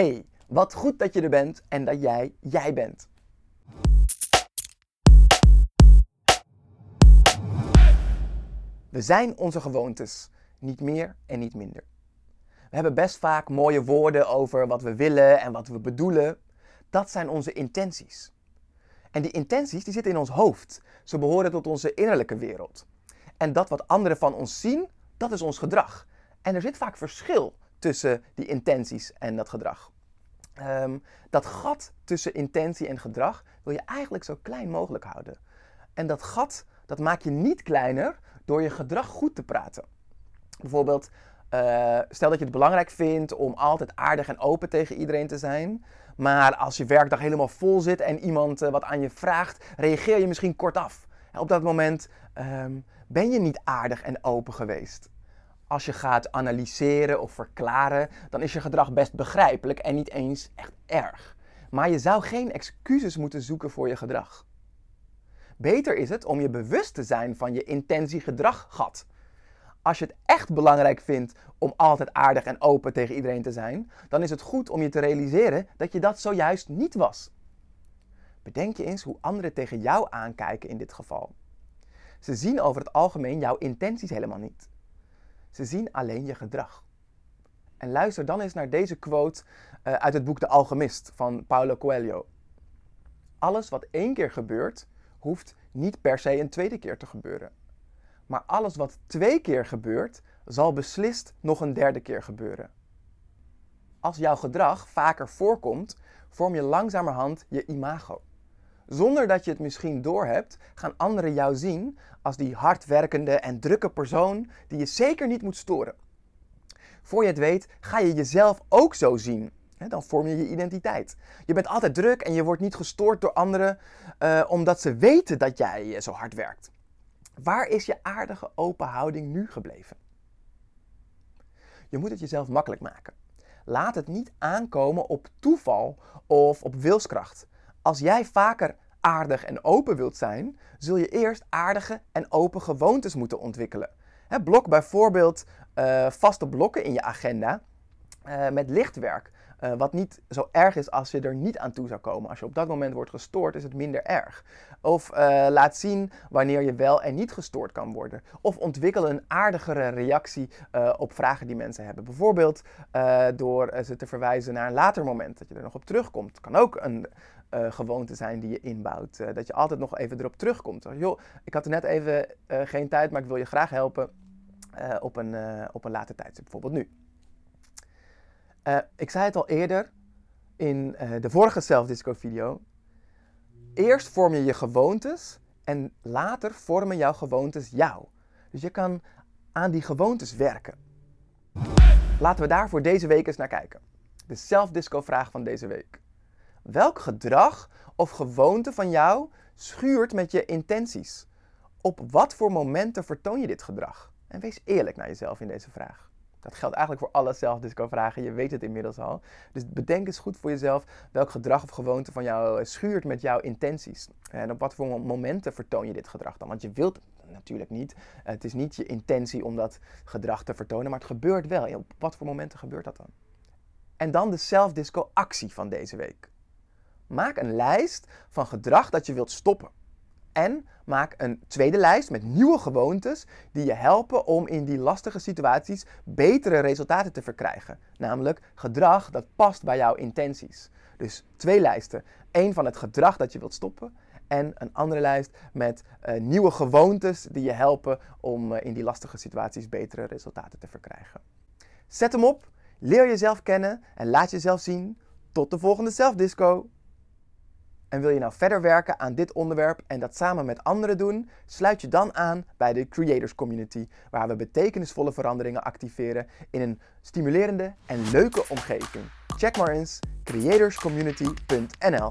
Hey, wat goed dat je er bent en dat jij jij bent. We zijn onze gewoontes, niet meer en niet minder. We hebben best vaak mooie woorden over wat we willen en wat we bedoelen. Dat zijn onze intenties. En die intenties die zitten in ons hoofd. Ze behoren tot onze innerlijke wereld. En dat wat anderen van ons zien, dat is ons gedrag. En er zit vaak verschil tussen die intenties en dat gedrag. Ehm, dat gat tussen intentie en gedrag wil je eigenlijk zo klein mogelijk houden. En dat gat, dat maak je niet kleiner door je gedrag goed te praten. Bijvoorbeeld, uh, stel dat je het belangrijk vindt om altijd aardig en open tegen iedereen te zijn. Maar als je werkdag helemaal vol zit en iemand uh, wat aan je vraagt, reageer je misschien kortaf. Op dat moment um, ben je niet aardig en open geweest. Als je gaat analyseren of verklaren, dan is je gedrag best begrijpelijk en niet eens echt erg. Maar je zou geen excuses moeten zoeken voor je gedrag. Beter is het om je bewust te zijn van je intentie-gedrag-gat. Als je het echt belangrijk vindt om altijd aardig en open tegen iedereen te zijn, dan is het goed om je te realiseren dat je dat zojuist niet was. Bedenk je eens hoe anderen tegen jou aankijken in dit geval. Ze zien over het algemeen jouw intenties helemaal niet. Ze zien alleen je gedrag. En luister dan eens naar deze quote uh, uit het boek De Alchemist van Paulo Coelho. Alles wat één keer gebeurt, hoeft niet per se een tweede keer te gebeuren. Maar alles wat twee keer gebeurt, zal beslist nog een derde keer gebeuren. Als jouw gedrag vaker voorkomt, vorm je langzamerhand je imago. Zonder dat je het misschien doorhebt, gaan anderen jou zien als die hardwerkende en drukke persoon die je zeker niet moet storen. Voor je het weet, ga je jezelf ook zo zien. dan vorm je je identiteit. Je bent altijd druk en je wordt niet gestoord door anderen uh, omdat ze weten dat jij eh, zo hard werkt. Waar is je aardige open houding nu gebleven? Je moet het jezelf makkelijk maken. Laat het niet aankomen op toeval of op wilskracht. Als jij vaker aardig en open wilt zijn, zul je eerst aardige en open gewoontes moeten ontwikkelen. blok bijvoorbeeld uh, vaste blokken in je agenda uh, met lichtwerk. Uh, wat niet zo erg is als je er niet aan toe zou komen. Als je op dat moment wordt gestoord, is het minder erg. Of laat zien wanneer je wel en niet gestoord kan worden. Of ontwikkel een aardigere reactie op vragen die mensen hebben. Bijvoorbeeld door ze te verwijzen naar een later moment, dat je er nog op terugkomt. Kan ook een, gewoonte zijn die je inbouwt. Dat je altijd nog even erop terugkomt. Joh, ik had er net even geen tijd, maar ik wil je graag helpen op, een, op een later tijdstip, bijvoorbeeld nu. Ik zei het al eerder in de vorige Self-Disco video. Eerst vorm je je gewoontes en later vormen jouw gewoontes jou. Dus je kan aan die gewoontes werken. Laten we daar voor deze week eens naar kijken. De Self-Disco vraag van deze week. Welk gedrag of gewoonte van jou schuurt met je intenties? Op wat voor momenten vertoon je dit gedrag? En wees eerlijk naar jezelf in deze vraag. Dat geldt eigenlijk voor alle zelfdisco-vragen. Je weet het inmiddels al. Dus bedenk eens goed voor jezelf welk gedrag of gewoonte van jou schuurt met jouw intenties. En op wat voor momenten vertoon je dit gedrag dan? Want je wilt natuurlijk niet. Het is niet je intentie om dat gedrag te vertonen, maar het gebeurt wel. Op wat voor momenten gebeurt dat dan? En dan de zelfdisco-actie van deze week. Maak een lijst van gedrag dat je wilt stoppen. En maak een tweede lijst met nieuwe gewoontes die je helpen om in die lastige situaties betere resultaten te verkrijgen. Namelijk gedrag dat past bij jouw intenties. Dus twee lijsten. Eén van het gedrag dat je wilt stoppen en een andere lijst met uh, nieuwe gewoontes die je helpen om uh, in die lastige situaties betere resultaten te verkrijgen. Zet hem op, leer jezelf kennen en laat jezelf zien. Tot de volgende zelfdisco. En wil je nou verder werken aan dit onderwerp en dat samen met anderen doen, sluit je dan aan bij de Creators Community, waar we betekenisvolle veranderingen activeren in een stimulerende en leuke omgeving. Check maar eens creatorscommunity.nl.